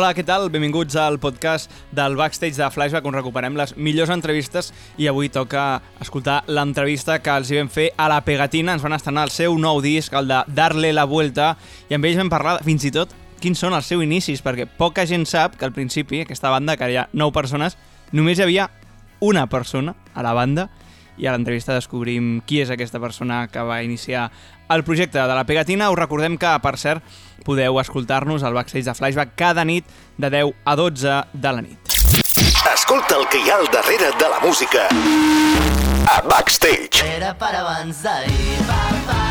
Hola, què tal? Benvinguts al podcast del Backstage de Flashback on recuperem les millors entrevistes i avui toca escoltar l'entrevista que els hi vam fer a la Pegatina. Ens van estrenar el seu nou disc, el de Darle la Vuelta, i amb ells vam parlar fins i tot quins són els seus inicis, perquè poca gent sap que al principi aquesta banda, que hi ha nou persones, només hi havia una persona a la banda i a l'entrevista descobrim qui és aquesta persona que va iniciar el projecte de la Pegatina. Us recordem que, per cert, podeu escoltar-nos al backstage de Flashback cada nit de 10 a 12 de la nit. Escolta el que hi ha al darrere de la música a Backstage. Era per abans d'ahir, pa, pa,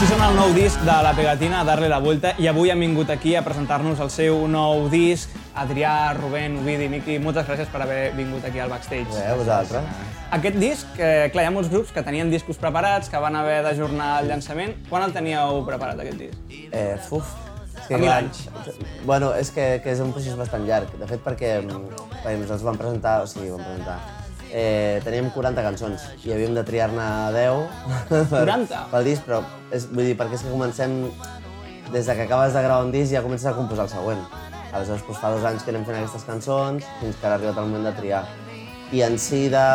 Així sona el nou disc de la Pegatina, Darle la Vuelta, i avui han vingut aquí a presentar-nos el seu nou disc. Adrià, Rubén, Ovidi, Miqui, moltes gràcies per haver vingut aquí al backstage. Eh, vosaltres? Aquest disc, eh, clar, hi ha molts grups que tenien discos preparats, que van haver d'ajornar el llançament. Quan el teníeu preparat, aquest disc? Eh, uf. És Fa mil anys. Bueno, és que, que és un procés bastant llarg. De fet, perquè, mm, perquè nosaltres vam presentar, o sigui, vam presentar, eh, teníem 40 cançons i havíem de triar-ne 10 per, 40? pel disc, però és, vull dir, perquè és que comencem des de que acabes de gravar un disc ja comences a composar el següent. Aleshores, doncs, fa dos anys que anem fent aquestes cançons fins que ha arribat el moment de triar. I en si de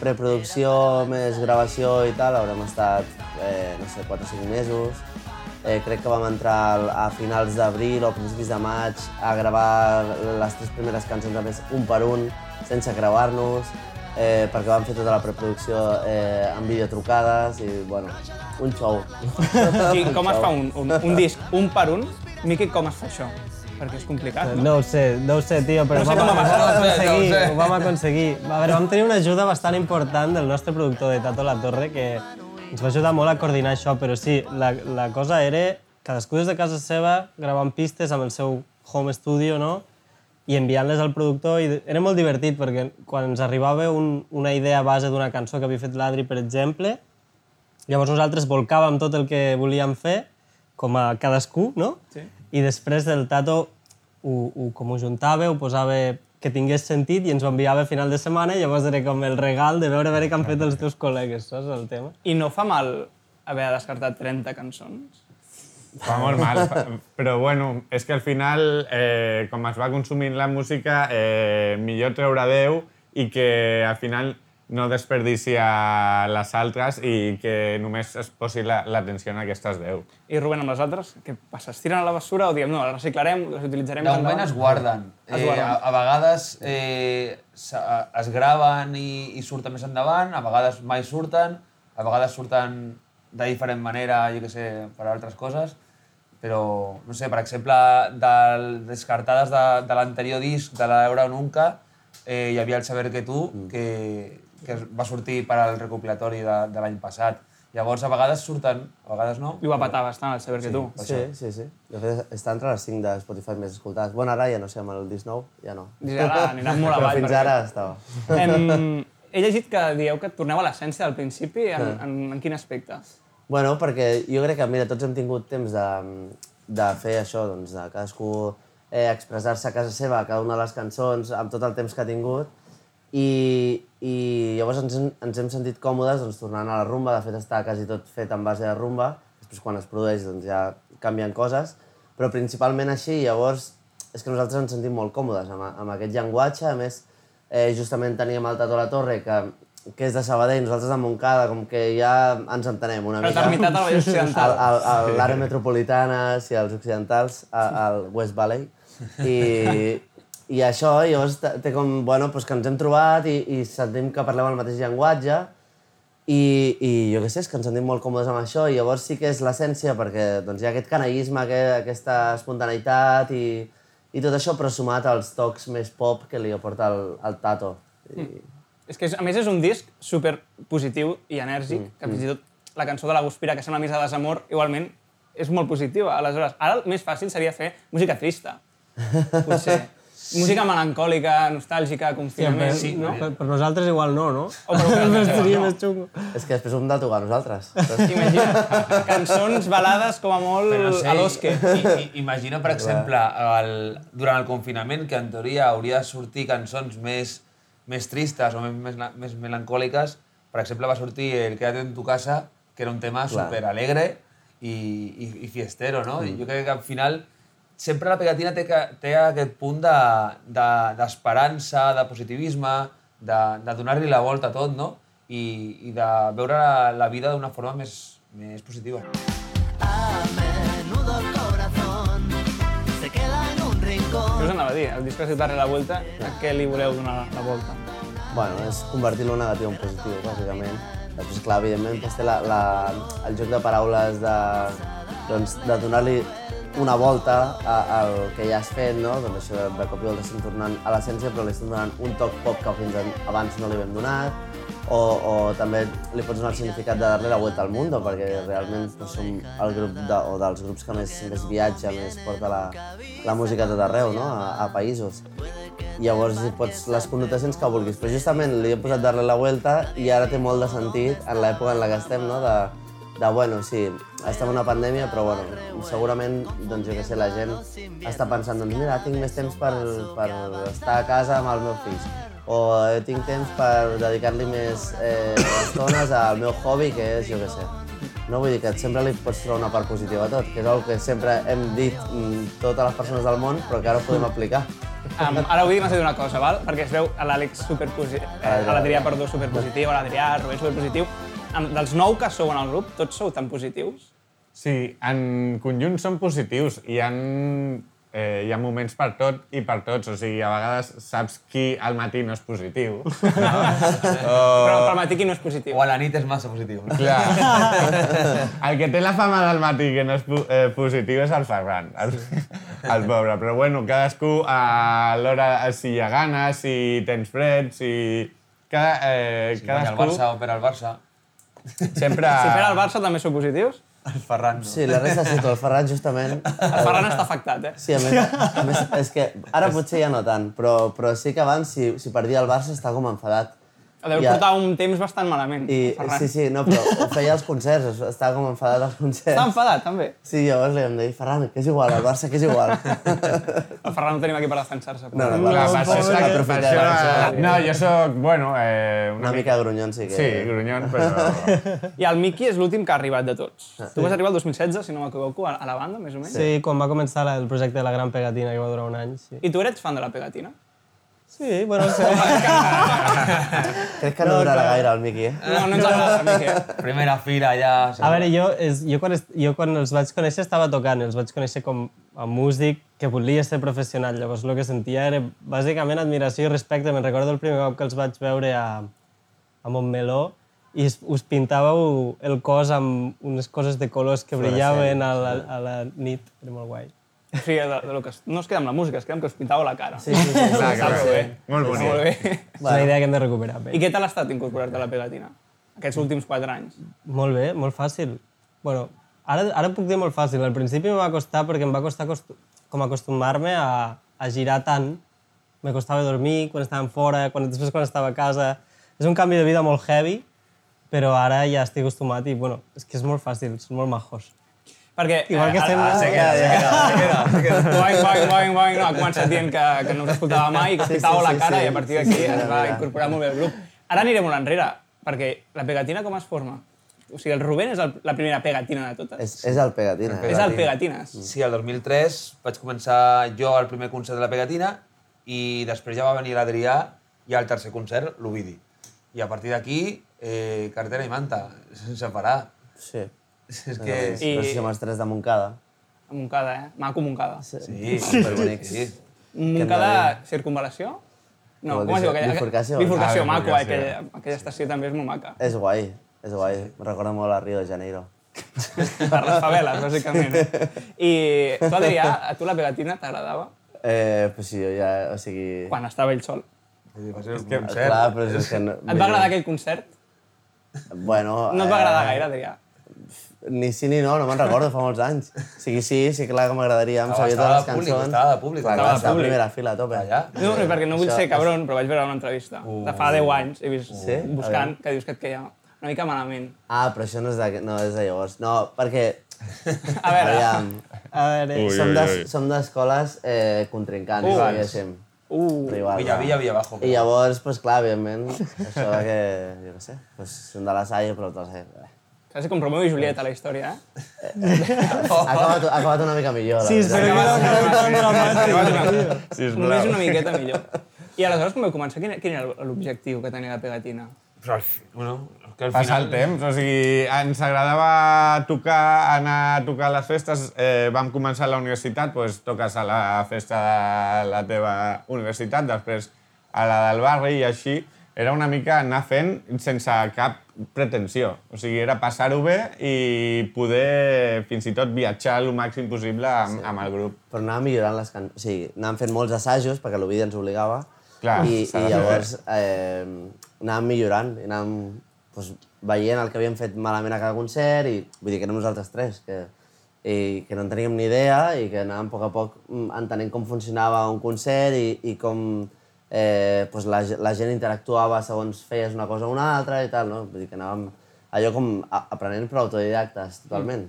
preproducció més gravació i tal haurem estat, eh, no sé, 4 o 5 mesos. Eh, crec que vam entrar a finals d'abril o principis de maig a gravar les tres primeres cançons a més un per un, sense creuar-nos, eh, perquè vam fer tota la preproducció eh, amb videotrucades i, bueno, un show. I com es fa un, un, un disc un per un? Miqui, com es fa això? Perquè és complicat, no? No ho sé, no ho sé, tio, però No sé vam, vam no sé, aconseguir, no ho sé. ho vam aconseguir. A veure, vam tenir una ajuda bastant important del nostre productor de Tato La Torre, que ens va ajudar molt a coordinar això, però sí, la, la cosa era cadascú des de casa seva gravant pistes amb el seu home studio, no? I enviant-les al productor i era molt divertit perquè quan ens arribava un, una idea base d'una cançó que havia fet l'Adri, per exemple, llavors nosaltres volcàvem tot el que volíem fer, com a cadascú, no? Sí. I després del Tato ho, ho, com ho juntava, ho posava que tingués sentit i ens ho enviava a final de setmana i llavors era com el regal de veure, veure què han fet els teus col·legues, saps el tema? I no fa mal haver descartat 30 cançons? Fa molt mal, però bueno, és que al final, eh, com es va consumint la música, eh, millor treure 10 i que al final no desperdicia les altres i que només es posi la- l'atenció en aquestes 10. I Rubén, amb les altres, què passa? Es tiren a la basura o diem, no, les reciclarem, les utilitzarem De moment es guarden. Es Eh, guarden. a, a vegades eh, s- es graven i, i surten més endavant, a vegades mai surten, a vegades surten de diferent manera, jo que sé, per altres coses, però, no sé, per exemple, del, descartades de, de l'anterior disc, de la Eura Nunca, eh, hi havia el Saber que tu, Mm. que, que va sortir per al recopilatori de, de l'any passat. Llavors, a vegades surten, a vegades no. I ho va patar bastant, el saber que tu. Sí, sí, sí. De fet, està entre les 5 de Spotify més escoltades. Bueno, ara ja no sé, amb el disc nou, ja no. I ara aniran molt avall, Però fins perquè- ara estava. Em, he llegit que dieu que torneu a l'essència del principi, en, en, en quin aspecte? Bueno, perquè jo crec que, mira, tots hem tingut temps de, de fer això, doncs, de cadascú eh, expressar-se a casa seva, cada una de les cançons, amb tot el temps que ha tingut, i, i llavors ens, ens hem sentit còmodes doncs, tornant a la rumba, de fet està quasi tot fet en base a rumba, després quan es produeix doncs, ja canvien coses, però principalment així, llavors és que nosaltres ens sentim molt còmodes amb, amb aquest llenguatge, a més eh, justament teníem el Tato La Torre, que, que és de Sabadell, nosaltres de Montcada, com que ja ens entenem una mica. Al Vallès Occidental. Al- al- a l'àrea metropolitana, sí, als occidentals, al West Valley. I, i això, llavors, té com, bueno, doncs que ens hem trobat i, i sentim que parlem el mateix llenguatge i, i jo què sé, és que ens sentim molt còmodes amb això i llavors sí que és l'essència perquè doncs, hi ha aquest canallisme, aquest, aquesta espontaneïtat i, i tot això, però sumat als tocs més pop que li aporta el, el Tato. I, És que, és, a més, és un disc super positiu i enèrgic, que fins i tot la cançó de la Guspira, que sembla més de desamor, igualment és molt positiva. Aleshores, ara el més fàcil seria fer música trista. Potser. música melancòlica, nostàlgica, confinament, sí, no? Per, per nosaltres igual no, no? O per vosaltres, Seria no. més xungo. és que després ho hem de tocar nosaltres. Imagina, cançons, balades, com a molt Però no sé, a l'Osque. Imagina, per exemple, el, durant el confinament, que en teoria hauria de sortir cançons més, més tristes o més, més, més melancòliques. Per exemple, va sortir el Quédate en tu casa, que era un tema Clar. super alegre i, i, i fiestero, no? I jo crec que al final sempre la pegatina té, que, té aquest punt d'esperança, de, d'esperança, de positivisme, de, de donar-li la volta a tot, no? I, i de veure la, la vida d'una forma més, més positiva. A dir? El disc que darrere la volta, a què li voleu donar la volta? Bueno, és convertir-lo en negatiu en positiu, bàsicament. Després, clar, evidentment, doncs té la, la, el joc de paraules de, doncs, de donar-li una volta al que ja has fet, no? Doncs això de, de cop i volta estem tornant a l'essència, però li estem donant un toc pop que fins abans no li vam donat, o, o també li pots donar el significat de darle la vuelta al mundo, perquè realment doncs, som el grup de, o dels grups que més, més viatja, més porta la, la música a tot arreu, no? a, a països. Llavors hi pots les connotacions que vulguis, però justament li he posat darle la vuelta i ara té molt de sentit en l'època en la que estem, no? de, de bueno, sí, estem en una pandèmia, però bueno, segurament, doncs jo què sé, la gent està pensant, doncs mira, tinc més temps per, per estar a casa amb els meus fills, o eh, tinc temps per dedicar-li més eh, estones al meu hobby, que és, jo què sé, no vull dir que sempre li pots trobar una part positiva a tot, que és el que sempre hem dit mm, totes les persones del món, però que ara ho podem aplicar. Um, ara vull dir m'has dit una cosa, val? perquè es veu a l'Àlex superpositiu, eh, a l'Adrià, perdó, superpositiu, a l'Adrià, a Rubén superpositiu. Amb, dels nou que sou en el grup, tots sou tan positius? Sí, en conjunt són positius. Hi ha, eh, hi ha moments per tot i per tots. O sigui, a vegades saps qui al matí no és positiu. No? Però pel matí qui no és positiu? O a la nit és massa positiu. No? Clar. El que té la fama del matí que no és eh, positiu és el Ferran, el, el pobre. Però bueno, cadascú a l'hora, si hi ha ganes, si tens fred, si... Cada, eh, Si guanya el cadascú Barça o per al Barça, sempre... Si per al Barça també sou positius? El Ferran no. Sí, la resta sí, però el Ferran justament... El Ferran està afectat, eh? Sí, a més, a més, és que ara potser ja no tant, però, però sí que abans, si, si perdia el Barça, estava com enfadat. Deu Ja. portar un temps bastant malament, I, el sí, sí, no, però feia als concerts, es- estava com enfadat als concerts. Està enfadat, també. Sí, llavors li vam dir, Ferran, que és igual, el Barça que és igual. El Ferran no tenim aquí per defensar-se. No, no, pobre, per aprofita això, de- no, jo sóc, bueno, eh, Una mica grunyon, sí que... Sí, grunyon, però... I el Miki és l'últim que ha arribat de tots. Tu vas arribar el 2016, si no m'equivoco, a la banda, més o menys. Sí, quan va començar el projecte de la Gran Pegatina, que va durar un any, sí. I tu eres fan de la pegatina? Sí, bueno, sí. Crec que no, durarà gaire el Miqui, eh? No, no ens agrada, Miki. eh? Primera fila ja... A veure, jo, és, jo, quan, est- jo quan els vaig conèixer estava tocant, els vaig conèixer com a músic que volia ser professional. Llavors el que sentia era bàsicament admiració i respecte. Me'n recordo el primer cop que els vaig veure a, a Montmeló i us, us pintàveu el cos amb unes coses de colors que brillaven a la, a la nit. Era molt guai. O sigui, de, de lo que es, no es queda amb la música, es queda amb que us pintàveu la cara. Sí, sí, sí. Clar, clar, molt bé. Molt bonic. Molt bé. És una idea que hem de recuperar. Bé. I què tal ha estat incorporar-te a la pegatina? Aquests últims quatre anys. Molt bé, molt fàcil. Bueno, ara, ara puc dir molt fàcil. Al principi em va costar perquè em va costar acostu com acostumar-me a, a girar tant. Me costava dormir quan estàvem fora, quan, després quan estava a casa. És un canvi de vida molt heavy, però ara ja estic acostumat i, bueno, és que és molt fàcil, són molt majos. Perquè... Igual que eh, estem... ah, Se queda, se queda, se queda, se queda. Boing, boing, boing, boing, no, ha començat dient que, que no us escoltava mai i que us Sí, sí, la sí, cara sí. i a partir d'aquí Sí, sí, es va incorporar molt bé el grup. Ara anirem molt enrere, perquè la pegatina com es forma? O sigui, el Rubén és el, la primera pegatina de totes. És, és el Pegatina. És el Pegatines. Sí, el 2003 vaig començar jo al primer concert de la Pegatina i després ja va venir l'Adrià i al tercer concert l'Ovidi. I a partir d'aquí, eh, cartera i manta, sense parar. Sí. És que... I- No sé si som els tres de Montcada. A Montcada, eh? Maco Montcada. Sí, Superbonics. sí. Montcada, circunvalació? No, com es diu? aquella? bifurcació? Bifurcació, Ah, maco, eh? aquella, aquella estació també és molt maca. És guai, és guai. Me recorda molt a Rio de Janeiro. Per les faveles, bàsicament. I tu, Adrià, a tu la pegatina t'agradava? Eh, pues sí, jo ja, o sigui... Quan estava ell sol. Dir, Va ser un que- concert. Clar, però és que... No, Et va agradar aquell concert? Bueno... No et va agradar eh, gaire, Adrià? Ni sí ni no, no me'n recordo, fa molts anys. O sigui, sí, sí, clar que m'agradaria, em sabia totes les de públic, cançons. estava de públic, Clar, estava de públic. primera fila, a tope. Allà? No, no, perquè no vull Això- ser cabron, però vaig veure una entrevista de fa 10 anys, he vist Sí? buscant, que dius que et queia una mica malament. Ah, però això no és de, no és de llavors. No, perquè, A veure, aviam, A veure, Ui, som ui, d'es- ui. som d'escoles eh, contrincants, Uh. diguéssim. uh, Rivals. Villa, Villa, Villa abajo. I llavors, pues, clar, evidentment, això de que, jo què sé, pues, són de la Salle, però te la sé. Eh. Quasi com Romeo i Julieta, la història, eh? Ha acabat, ha acabat una mica millor. Sí, veritat. espero que no acabi tan dramàtic. Sisplau. Només una miqueta millor. I aleshores, quan vau començar, quin, quin era l'objectiu que tenia la pegatina? Però, bueno, que al final... el temps, o sigui, ens agradava tocar, anar a tocar a les festes. Eh, vam començar a la universitat, doncs toques a la festa de la teva universitat, després a la del barri i així. Era una mica anar fent sense cap pretensió. O sigui, era passar-ho bé i poder fins i tot viatjar el màxim possible amb, amb el grup. Però anàvem millorant les cançons. O sigui, anàvem fent molts assajos, perquè l'Ovidi ens obligava. Clar, I, i llavors eh, anàvem millorant. I anàvem doncs, veient el que havíem fet malament a cada concert i vull dir que érem nosaltres tres, que, i que no en teníem ni idea i que anàvem a poc a poc mm, entenent com funcionava un concert i, i com eh, doncs la, la gent interactuava segons feies una cosa o una altra i tal, no? Vull dir que anàvem allò com a, aprenent per autodidactes, totalment.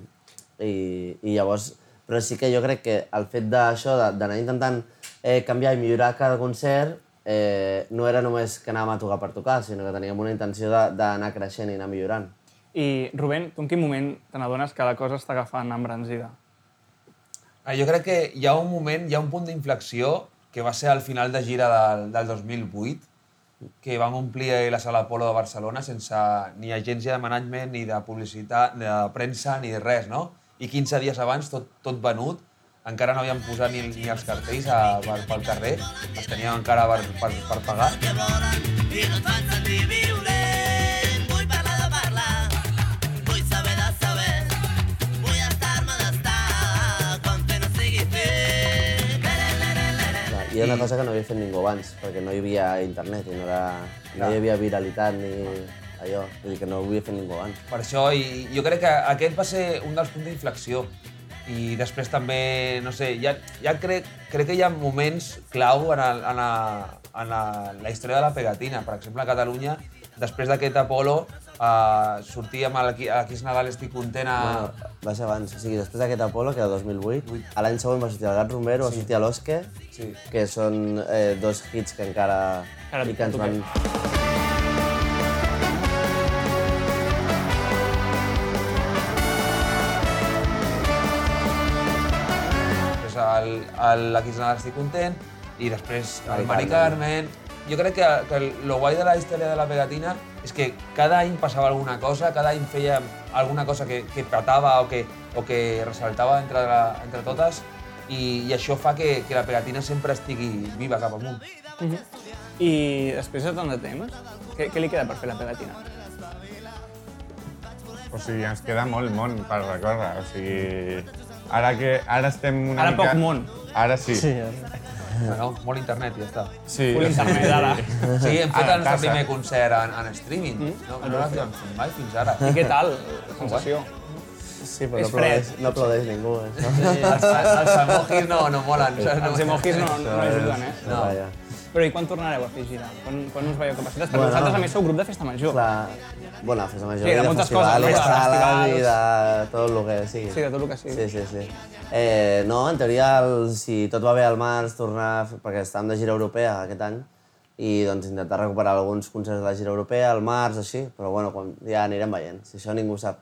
I, I llavors, però sí que jo crec que el fet d'això, de- d'anar intentant eh, canviar i millorar cada concert, eh, no era només que anàvem a tocar per tocar, sinó que teníem una intenció de- d'anar creixent i anar millorant. I, Rubén, tu en quin moment te n'adones que la cosa està agafant embranzida? Ah, Jo crec que hi ha un moment, hi ha un punt d'inflexió que va ser al final de gira del, del 2008, que vam omplir la sala Apolo de Barcelona sense ni agència de management, ni de publicitat, ni de premsa, ni de res, no? I 15 dies abans, tot, tot venut, encara no havíem posat ni, ni els cartells a, per, pel carrer, els teníem encara per, per, per pagar. i no et fan sentir violent. I era una cosa que no havia fet ningú abans, perquè no hi havia internet i no, era, no hi havia viralitat ni allò. Vull dir que no ho havia fet ningú abans. Per això, i jo crec que aquest va ser un dels punts d'inflexió. I després també, no sé, ja, ja crec, crec que hi ha moments clau en, el, en, la, en la, la història de la pegatina. Per exemple, a Catalunya, després d'aquest Apolo, eh, sortíem a l'Aquí a l'Aquís Nadal estic content a... Bueno, va ser abans, o sigui, després d'aquest Apolo, que era 2008, a l'any següent va sortir el Gat Rombero, va sortir a l'Osque, Sí. que són eh, dos hits que encara... I que ens toquem. van... Després el, el l'Aquís Nadal estic content, i després el Mari Mari Carmen. Jo crec que, que el guai de la història de la pegatina és que cada any passava alguna cosa, cada any feia alguna cosa que, que petava o que, o que ressaltava entre, la, entre totes, i, i això fa que, que la pegatina sempre estigui viva cap amunt. I després de tant de temps, què, què li queda per fer la pegatina? O sigui, ens queda molt món per recórrer. O sigui, ara que ara estem una Ara mica... poc món. Ara sí. Sí, eh? Bueno, molt internet i ja està. sí Full internet, ara. Sí, hem fet A el nostre primer concert en, en streaming. No, no l'havíem fet mai fins ara. I què tal, la sensació? Sí, però És no aplaudeix, no aplaudeix ningú. Eh? Els, els emojis no, no molen. Els emojis no, no ajuden, eh? No. Però i quan tornareu a fer gira? Quan, quan us veieu capacitats? Perquè Bueno. vosaltres, a més, sou grup de festa major. Clar, bueno, la festa major, Sí, de de moltes festival, coses, de Festivals. i de tot el que sigui. Sí, de tot el que sigui. Sí, sí, sí. Eh, no, en teoria, el, si tot va bé al març, tornar... Perquè estàvem de gira europea aquest any, i doncs intentar recuperar alguns concerts de la gira europea al març, així, però bueno, quan, ja anirem veient. Si això ningú sap.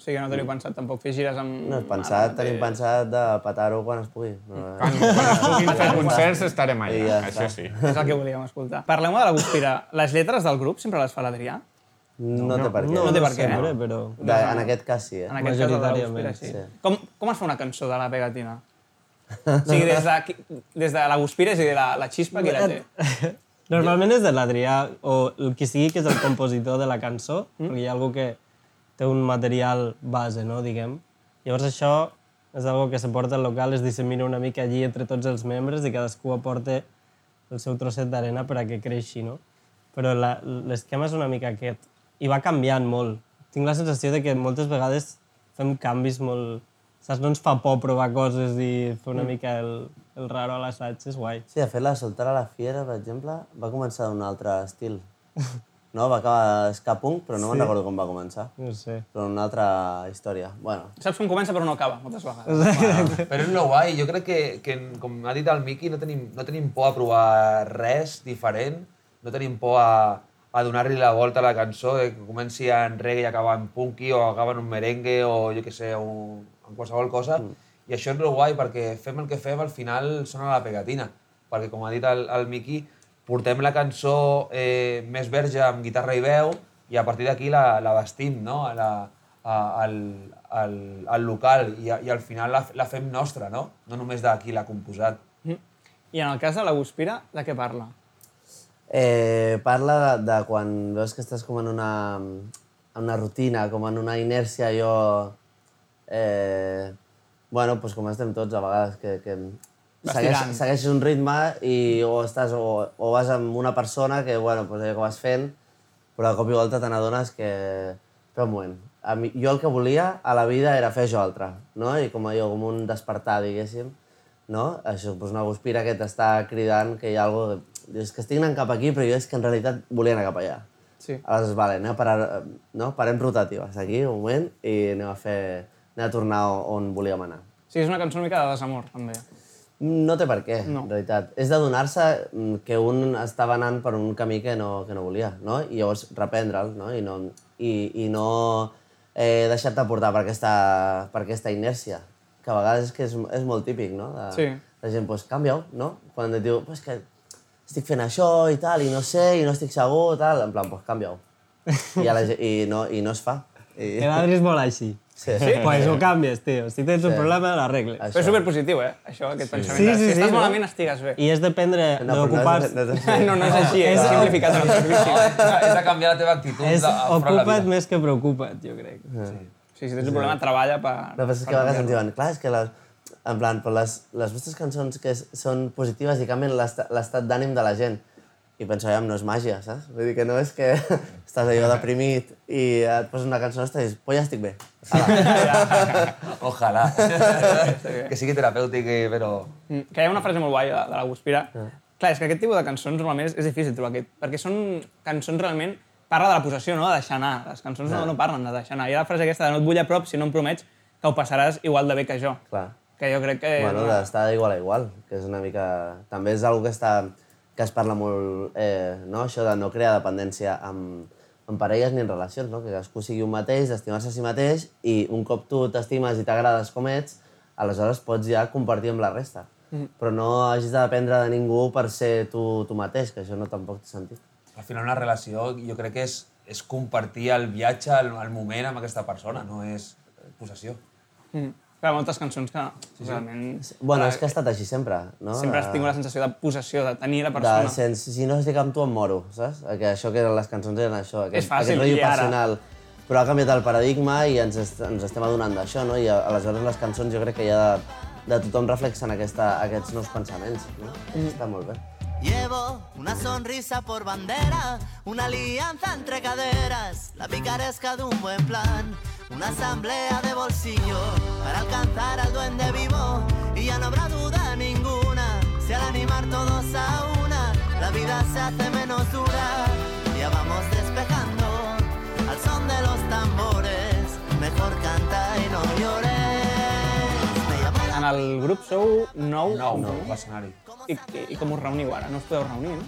O sigui que no teniu pensat tampoc fer gires amb... No, pensat, tenim amb- pensat de petar-ho quan es pugui. No, Quan, quan es puguin fer concerts estarem allà, ja això sí. És el que volíem escoltar. Parlem de la Guspira. Les lletres del grup sempre les fa l'Adrià? no, té per què. No té per què, sempre, eh? però... De, en aquest cas sí, eh? En aquest cas, de la Guspira, sí. sí. Com, com es fa una cançó de la pegatina? O sigui, des de, des de la Guspira, és a dir, la, la xispa, qui la té? Normalment és de l'Adrià, o el qui sigui que és el compositor de la cançó, mm? perquè hi ha algú que té un material base, no, diguem. Llavors això és algo que se porta al local, es dissemina una mica allí entre tots els membres i cadascú aporta el seu trosset d'arena per a que creixi, no? Però l'esquema és una mica aquest. I va canviant molt. Tinc la sensació de que moltes vegades fem canvis molt... Saps? No ens fa por provar coses i fer una mica el, el raro a l'assaig, és guai. Sí, de fet, la Soltar a la Fiera, per exemple, va començar d'un altre estil. No, va acabar ska punk, però no sí. me'n recordo com va començar. No sé. Però una altra història. Bueno, Saps com comença però no acaba, moltes vegades. Però és lo guai, jo crec que, que com ha dit el Miqui, no tenim, no tenim por a provar res diferent, no tenim por a, a donar-li la volta a la cançó, eh, que comenci en reggae i acaba en punky, o acaba en un merengue, o jo què sé, un, en qualsevol cosa. Mm. I això és el guai, perquè fem el que fem, al final sona la pegatina. Perquè, com ha dit el, el Miqui, portem la cançó eh, més verge amb guitarra i veu, i a partir d'aquí la, la vestim, no? A la, a, al, al, al local, i, a, i al final la, la fem nostra, no? No només de qui l'ha composat. I en el cas de la Guspira, de què parla? Eh, parla de, de quan veus que estàs com en una, en una rutina, com en una inèrcia, jo... Eh, bueno, doncs com estem tots a vegades, que, que segueix, segueixes un ritme i o, estàs, o, o vas amb una persona que, bueno, doncs allò que vas fent, però de cop i volta te n'adones que... Però un moment, a mi, jo el que volia a la vida era fer això altre, no? I com allò, com un despertar, diguéssim, no? Això, doncs una guspira que t'està cridant que hi ha alguna cosa... És que estic anant cap aquí, però jo és que en realitat volia anar cap allà. Sí. Aleshores, vale, anem a parar, no? parem rotatives aquí, un moment, i anem a fer... anem a tornar on volíem anar. Sí, és una cançó una mica de desamor, també. No té per què, No. en realitat. És de donar-se mm, que un estava anant per un camí que no, que no volia, no? I llavors reprendre'l, no? I no, i, i no eh, deixar-te portar per aquesta, per aquesta inèrcia, que a vegades és que és, és molt típic, no? De, Sí. La gent, doncs, canvia-ho, no? Quan et diu, pues que estic fent això i tal, i no sé, i no estic segur, tal, en plan, doncs canvia-ho. I, la, i, no, I no es fa. I, Que l'Adri és molt així. sí, Sí? Pues ho canvies, tio. Si tens un Sí. problema, l'arregles. Això. Però és superpositiu, eh? Això, aquest pensament. Sí, sí, si sí, estàs no? malament, estigues bé. I és dependre No, però d'ocupar-se... no, és- no, és així. No, no és així, és simplificat en el servici. És de canviar la teva actitud És ocupa't més que preocupa't, jo crec. Sí, si tens un problema, treballa per... No, però és que a vegades ens diuen, clar, és que les, en plan, però les, les vostres cançons que són positives i canvien l'esta- l'estat d'ànim de la gent. I penso, ja, no és màgia, saps? Vull dir que no és que estàs allò deprimit i et poses una cançó nostra i dius, pues ja estic bé. Ojalà. que sigui terapèutic, eh, però... Mm, Que hi ha una frase molt guai de, de la Guspira. Clar, és que aquest tipus de cançons normalment és, és difícil trobar aquest, perquè són cançons realment... Parla de la possessió, no? De deixar anar. Les cançons no, no parlen de deixar anar. Hi ha la frase aquesta de no et vull a prop si no em promets que ho passaràs igual de bé que jo. Clar. Que jo crec que... Bueno, d'estar d'igual a igual, que és una mica... També és una que està que es parla molt, eh, no? Això de no crear dependència amb, amb parelles ni en relacions, no? Que cadascú sigui un mateix, d'estimar-se a si mateix i un cop tu t'estimes i t'agrades com ets, aleshores pots ja compartir amb la resta. Mm. Però no hagis de dependre de ningú per ser tu, tu mateix, que això no tampoc té sentit. Al final una relació jo crec que és, és compartir el viatge, el, el moment amb aquesta persona, no és possessió. Mm. Clar, moltes cançons que sí, realment... Bueno, és que ha estat així sempre, no? Sempre has De- tingut la sensació de possessió, de tenir la de, persona. sense, si no estic amb tu em moro, saps? Que això que eren les cançons eren això, aquest, És fàcil, aquest rotllo i ara? Però ha canviat el paradigma i ens, est ens estem adonant d'això, no? I a- aleshores les cançons jo crec que ja de, de tothom reflexen aquesta, aquests nous pensaments, no? Mm. Està molt bé. Llevo una sonrisa por bandera, una alianza entre caderas, la picaresca de un buen plan, una asamblea de bolsillo para alcanzar al duende vivo y ya no habrá duda ninguna, si al animar todos a una, la vida se hace menos dura, ya vamos despejando al son de los tambores, mejor canta y no llores. Me llamo la En el grup sou nou, Nou, no, l'escenari. I, i, i com us reuniu ara? No us podeu reunir, no?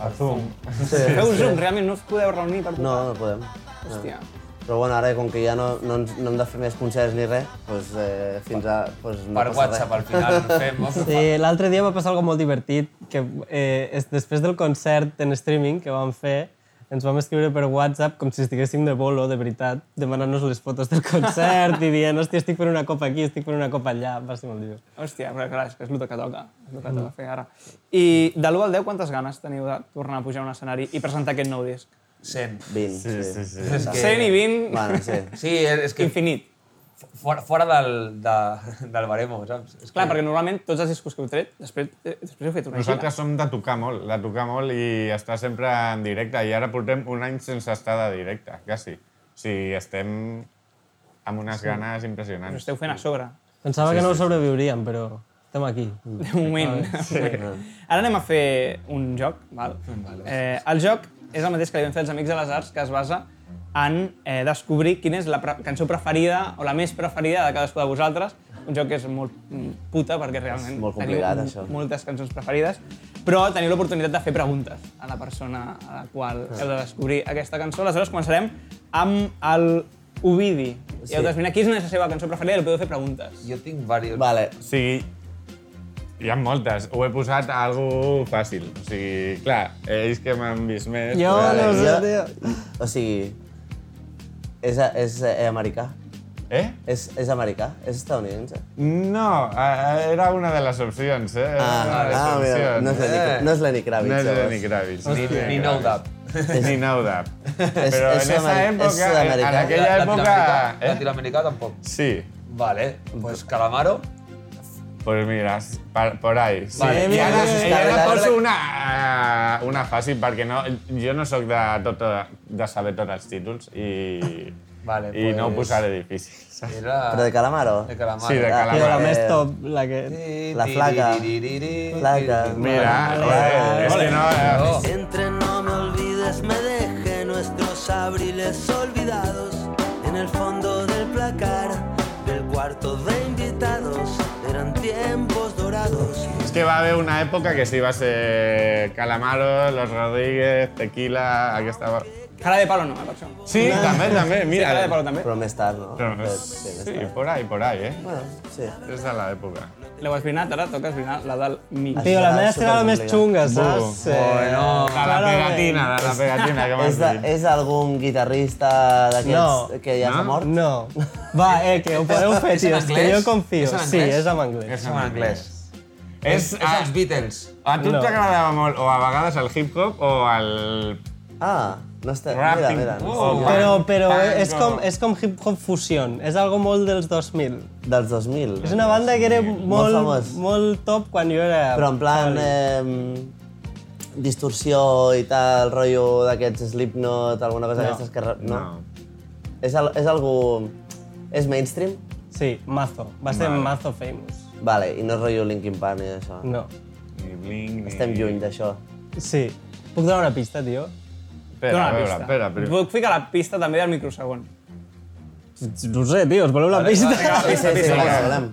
A Zoom. Feu Zoom, realment no us podeu reunir per No, no podem. Hòstia. Però bueno, ara com que ja no, no, ens, no hem de fer més concerts ni res, doncs, eh, fins a... Doncs no Per WhatsApp al final fem... Sí, l'altre dia va passar algo molt divertit, que eh, és, després del concert en streaming que vam fer, ens vam escriure per WhatsApp com si estiguéssim de bolo, de veritat, demanant-nos les fotos del concert i dient, hòstia, estic fent una copa aquí, estic fent una copa allà, va ser molt divertit. Hòstia, però clar, és que és el que toca, és el que toca fer ara. I de l'1 al 10, quantes ganes teniu de tornar a pujar a un escenari i presentar aquest nou disc? 100. 20, Sí, sí, sí. És que... 100 i 20, Bueno, sí. Sí, és que infinit. fora, fora del, de, del baremo, saps? És Clar, que... perquè normalment tots els discos que heu tret, després, eh, després heu fet una gira. Nosaltres som de tocar molt, de tocar molt i estar sempre en directe. I ara portem un any sense estar de directe, quasi. O sigui, estem amb unes ganes Us impressionants. esteu fent a sobre, Pensava que no ho sobreviuríem, però estem aquí. de moment. Sí. Ara anem a fer un joc. Val? Eh, el joc és el mateix que li vam fer als Amics de les Arts, que es basa en eh, descobrir quina és la pre cançó preferida o la més preferida de cadascú de vosaltres. Un joc que és molt mm, puta, perquè realment molt complicat, teniu això. moltes cançons preferides. però teniu l'oportunitat de fer preguntes a la persona a la qual heu de descobrir aquesta cançó. Aleshores començarem amb el Ovidi. I heu d'esbrinar quina és la seva cançó preferida i li podeu fer preguntes. Jo tinc diversos. Vale, O sigui, hi ha moltes. Ho he posat a algú fàcil. O sigui, clar, ells que m'han vist més... Jo no sé, jo, tio. o sigui, és, és eh, americà? Eh? És, és americà? És estadounidense? No, eh, era una de les opcions, eh? Era una de les ah mira, opcions. no és Lenny, no és Lenny Kravitz. No és. Lenny Kravitz. Ni, no és ni. Dab. Ni No Dab. Però és en esa és època, en, en aquella època... Latinoamericà, Eh? Latinoamericà tampoc. Sí. Vale, pues Calamaro. Pues mira, por, por ahí. Sí. Vale, I mira, ara, mira, i ara poso una, una fàcil, perquè no, jo no sóc de, tot, de saber tots els títols i, Vale, i no ho pues- posaré difícil. Era... Però de Calamaro? De Calamaro. Sí, de Ah, Tio, la Calamaro. més top, la que... La flaca. Flaca. Mira, joder, és que no... eh, Entre no me olvides, me dejé nuestros abriles olvidados en el fondo És que va haver una època que sí va ser Calamaro, Los Rodríguez, Tequila, aquesta... Cara de palo no, per això. Sí, també, també, Sí, mira. cara de palo més tard, no? Però, sí, sí, por ahí, por ahí, eh? Bueno, sí. És de l'època. L'heu esbrinat, ara toca esbrinar la del mig. Tio, la meva la més xunga, saps? Bu. Bueno, De la pegatina, de la pegatina que m'has dit. és algun guitarrista d'aquests No. que ja s'ha No? mort? No. Va, eh, que ho podeu fer, tio, que jo confio. Sí, és en anglès. És en anglès. És, És els Beatles. a tu No. t'agradava molt o a vegades el hip-hop o el Ah, no està... Mira, rapping. mira. No, punk- Però, però és com, és com hip-hop fusió. És algo molt dels 2000. dels 2000. És una banda que era molt, famós. molt top quan jo era... Però en plan... Eh, distorsió i tal, rotllo d'aquests Slipknot, alguna cosa No. d'aquestes que... No? No. És, al, és algú... És mainstream? Sí, Mazo. Va ser Vale. Mazo famous. Vale, i no és rotllo Linkin Park ni això. No. Ni Blink, ni... Estem lluny d'això. Sí. Puc donar una pista, tio? Espera, Dóna a veure, pista. espera, però... Puc ficar la pista també del microsegon. No sé, tio, us voleu la pista? Sí, sí, sí, sí, volem.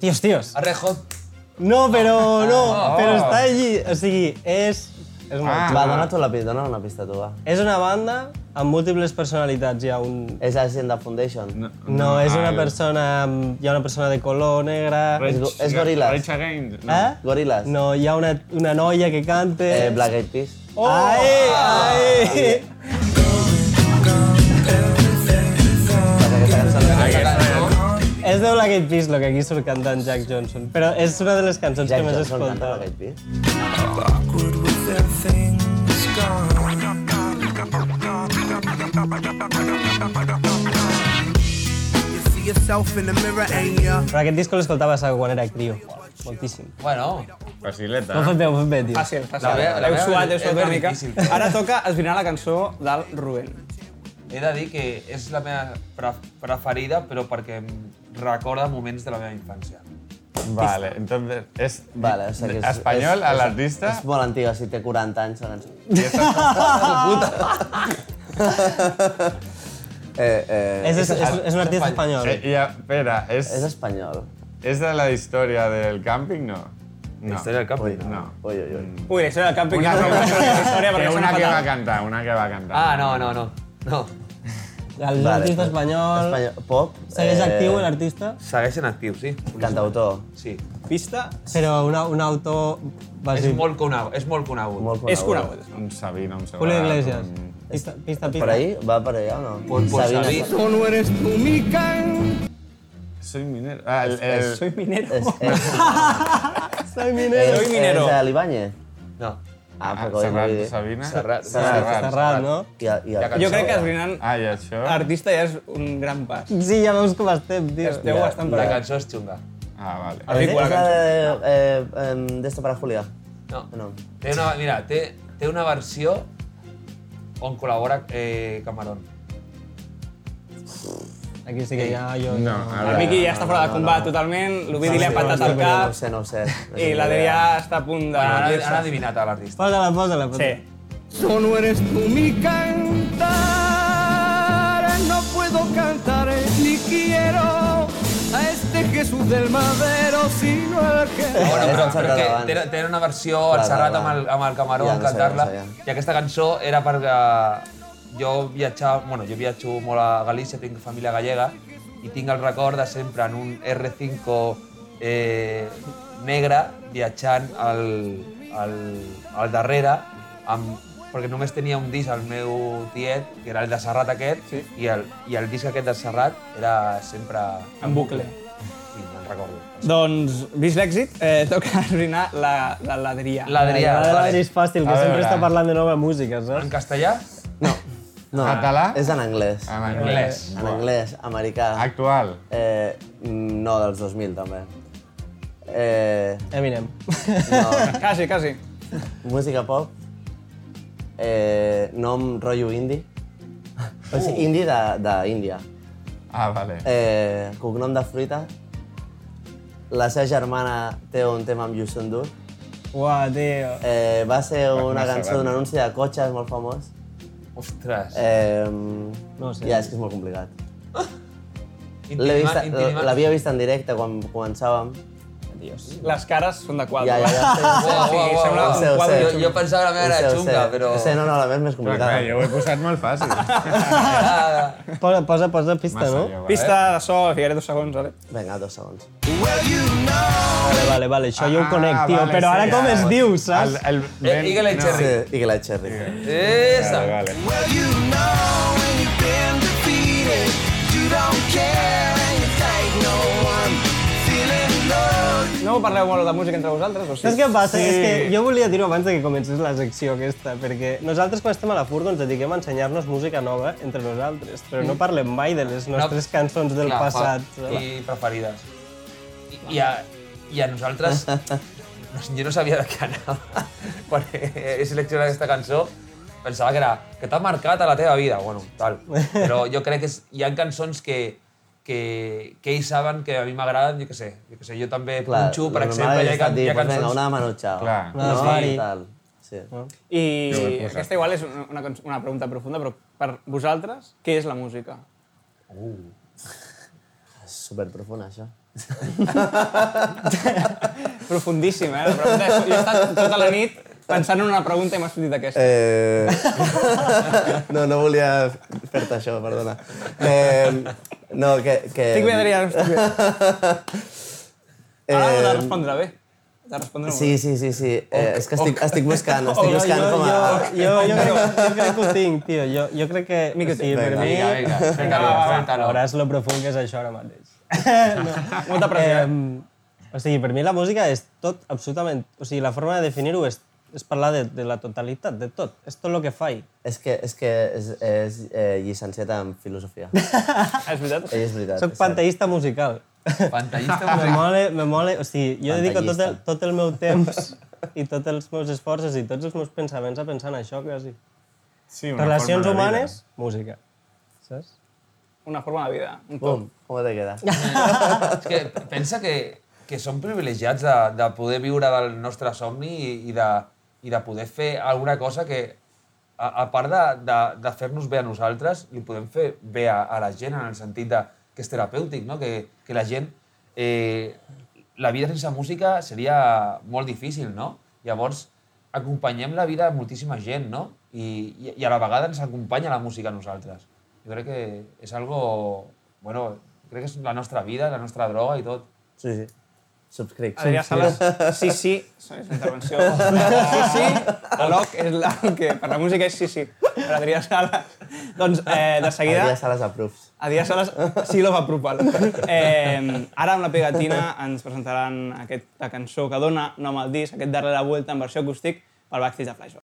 Tios, tios. A Red Hot. No, però no, però està allí. O sigui, és... És, molt Ah. Va, dona tu la pista, dona una pista tu, va. és una banda amb múltiples personalitats. Hi ha un... És Agenda Foundation. No, No, és una el- persona... amb- Hi ha una persona de color negra... Rage- És és Gorillaz. Rage Against, no. Eh? Gorillaz. No, hi ha una, una noia que canta... Eh, Black Eyed Peas. Oh! Ai, ai! No és de Black Eyed Peas, el que aquí surt cantant Jack Johnson. Però és una de les cançons Jack que més Johnson canta escolta. Black Eyed Peas. See yourself in the mirror, ain't ya? Però aquest disco l'escoltava quan era crio. Moltíssim. Bueno, Facileta. Ho he fet bé, ho he fet bé, tio. Fàcil, fàcil. La meva- la Heu meva suat, heu és suat una mica. difícil. Ara toca esbrinar la cançó del Rubén. he de dir que és la meva pre preferida, però perquè em recorda moments de la meva infància. Vale, entonces es Vale, o sea que és... español és, a és- l'artista És molt antiga, si té 40 anys la cançó. Eh, eh, És, és, és, és un artista espanyol. Eh, ja, espera, és, és espanyol. és de la història del càmping, no? No. Història del Ui, camping. No. Ui, ui, ui. Ui, la història del càmping Una, ja no una, la història perquè que sona una que va fatal. cantar, una que va cantar. Ah, no, no, no. No. El Vale, artista espanyol... espanyol. Pop. Segueix eh, actiu l'artista, Segueixen actius, sí. Cantautor. Sí. Pista però una, un autor... És bàsic. molt conegut. És molt conegut. Molt és conegut. Un Sabina, un Julio Sebarat, Iglesias. un- Pista, pista, pista. Per ahí? Va per allà o no? Pues, pues, Sabina. Sabina. no eres tú mi can. Soy minero. Ah, el, el, Soy minero. És, és, Soy minero. Soy minero. És de l'Ibáñez? No. Ah, ah, però Serrat, dir... Sabina. Serrat. Serrat. Serrat, no? I, i, el- Jo crec que esbrinant Ah, i això? artista ja és un gran pas. Sí, ja veus com estem, tio. Esteu Ja, bastant La per cançó és xunga. Ah, vale. A És, veure, és la cançó. de... Eh, eh, d'esto para Julia. No. No. Té una, mira, té, té una versió on col·labora eh, Camarón. Aquí sí que ja jo... No, ara- El Miqui ja està fora de combat totalment, l'Ovidi li ha patat al No ho cap sé, no ho sé. No sé i l'Adrià està a punt de... Dir-se. han adivinat a l'artista. Posa-la, posa-la. Sí. Solo eres tú mi cantar. No puedo cantar ni quiero a este Jesús del Madero, sino el que... Bueno, però, el Serrat però que abans. tenen, tenen una versió al Serrat amb el, amb el Camaró Ja, no cantar-la. no sabia. I aquesta cançó era perquè jo viatjava, bueno, jo viatjo molt a Galícia, tinc família gallega, i tinc el record de sempre en un R5 eh, negre viatjant al, al, al darrere amb, perquè només tenia un disc al meu tiet, que era el de Serrat aquest, sí. i, el, i el disc aquest de Serrat era sempre... En bucle. Sí, me'n recordo. Doncs, vist l'èxit, eh, toca esbrinar la, la, l'Adrià. L'Adrià, vale. és fàcil, que sempre està parlant de nova música, En saps? castellà? No, Català? és en anglès. En anglès. En anglès, americà. Actual. Eh, no, dels 2000 també. Eh, Eminem. no, Quasi, quasi. música pop. Eh, nom rotllo indie. O sigui, indie d'Índia. Ah, vale. Eh, cognom de fruita. La seva germana té un tema amb Yusun Dur. Uah, tio. Eh, va ser una cançó d'un anunci de cotxes molt famós. Ostres. Eh, No sé. Ja, és que és molt complicat. Intima- vist, l'havia vist en directe quan començàvem. Les cares són de quadre. Ja, ja, ja. Uau, uau, uau, sembla uau. Ho sé, ho quadre sé. Jo, jo pensava que la meva Ho sé, era ho xunga, sé. però... Ho sé, no, no, la meva és més Clar, complicada. clar, jo ho he posat molt fàcil. Posa, posa, posa pista, Massa no? jo, vale? Pista de so, ficaré dos segons, vale? Vinga, dos segons. Vale, vale, vale, això jo ho conec, tio. vale, però ara sí, com ja. es diu, saps? El, el, Eh, Eagle Eye Cherry. Sí, i que la Cherry. Esa. Vale, vale. Well, you know when you've been defeated, you don't care No parleu molt de música entre vosaltres, o sí? Saps què passa? És que jo volia dir-ho abans de que comencés la secció aquesta, perquè nosaltres quan estem a la furgo ens dediquem a ensenyar-nos música nova entre nosaltres, però no parlem mai de les nostres cançons del Clar, passat. I preferides. I, i, a, I a nosaltres... no, jo no sabia de què anava. Quan he seleccionat aquesta cançó, pensava que era que t'ha marcat a la teva vida. Bueno, tal. Però jo crec que és, hi ha cançons que, que, que ells saben que a mi m'agraden, jo què sé, jo què sé, jo també Clar, punxo, per exemple, hi ha, dir, hi ha pues Vinga, cançons... una de Manu Chao. Clar. Una no? Fari. Tal. Sí. I aquesta igual és una, una, una pregunta profunda, però per vosaltres, què és la música? És superprofund, això. Profundíssim, eh? La pregunta és, jo he estat tota la nit pensant en una pregunta i m'has sortit aquesta. Eh... no, no volia fer-te això, perdona. Eh... No, que... que... Estic bé, Adrià, estic bé. Ara has de Eh, respondre bé. De respondre Sí, sí, sí, sí. Eh, és que estic, estic buscant, estic Jo, buscant jo, com a... jo, jo, jo, crec, jo crec que ho tinc, tio. Jo, jo crec que... Mica, o sigui, per vinga, mi... Vinga, vinga, Vinga, vinga, va, Veuràs lo profund que és això ara mateix. Molta pressió. eh? Eh, o sigui, per mi la música és tot absolutament... O sigui, la forma de definir-ho és, és parlar de, de la totalitat, de tot. És tot el que faig. És que és, que és, és eh, llicenciat en filosofia. És veritat? Ell és veritat. Soc és cert. panteísta musical. Me musical. mole, me mole... O sigui, jo dedico tot el, tot el meu temps i tots els meus esforços i tots els meus pensaments a pensar en això, quasi. Sí, una Relacions forma de vida. humanes, música. Saps? Una forma de vida, un. Bum, com te queda? És que pensa que, que som privilegiats de, de poder viure del nostre somni i, i, de, i de poder fer alguna cosa que, a, a part de, de, de fer-nos bé a nosaltres, li podem fer bé a, a la gent en el sentit de, que és terapèutic, no? que, que la gent... Eh, la vida sense música seria molt difícil, no? Llavors, acompanyem la vida de moltíssima gent, no? I, i, i a la vegada ens acompanya la música a nosaltres. Jo crec que és algo... Bueno, crec que és la nostra vida, la nostra droga i tot. Sí, sí. Subscric. Adrià Sales, sí, sí, és una intervenció. Sí, sí, Alok és la que per la música és sí, sí. Per Adrià Sales. Doncs, eh, de seguida... Adrià Sales approves. Adrià Sales sí lo va apropar. Eh, ara amb la pegatina ens presentaran aquesta cançó que dona nom al disc, aquest Darle la Vuelta en versió acústic pel Backstage de Flashback.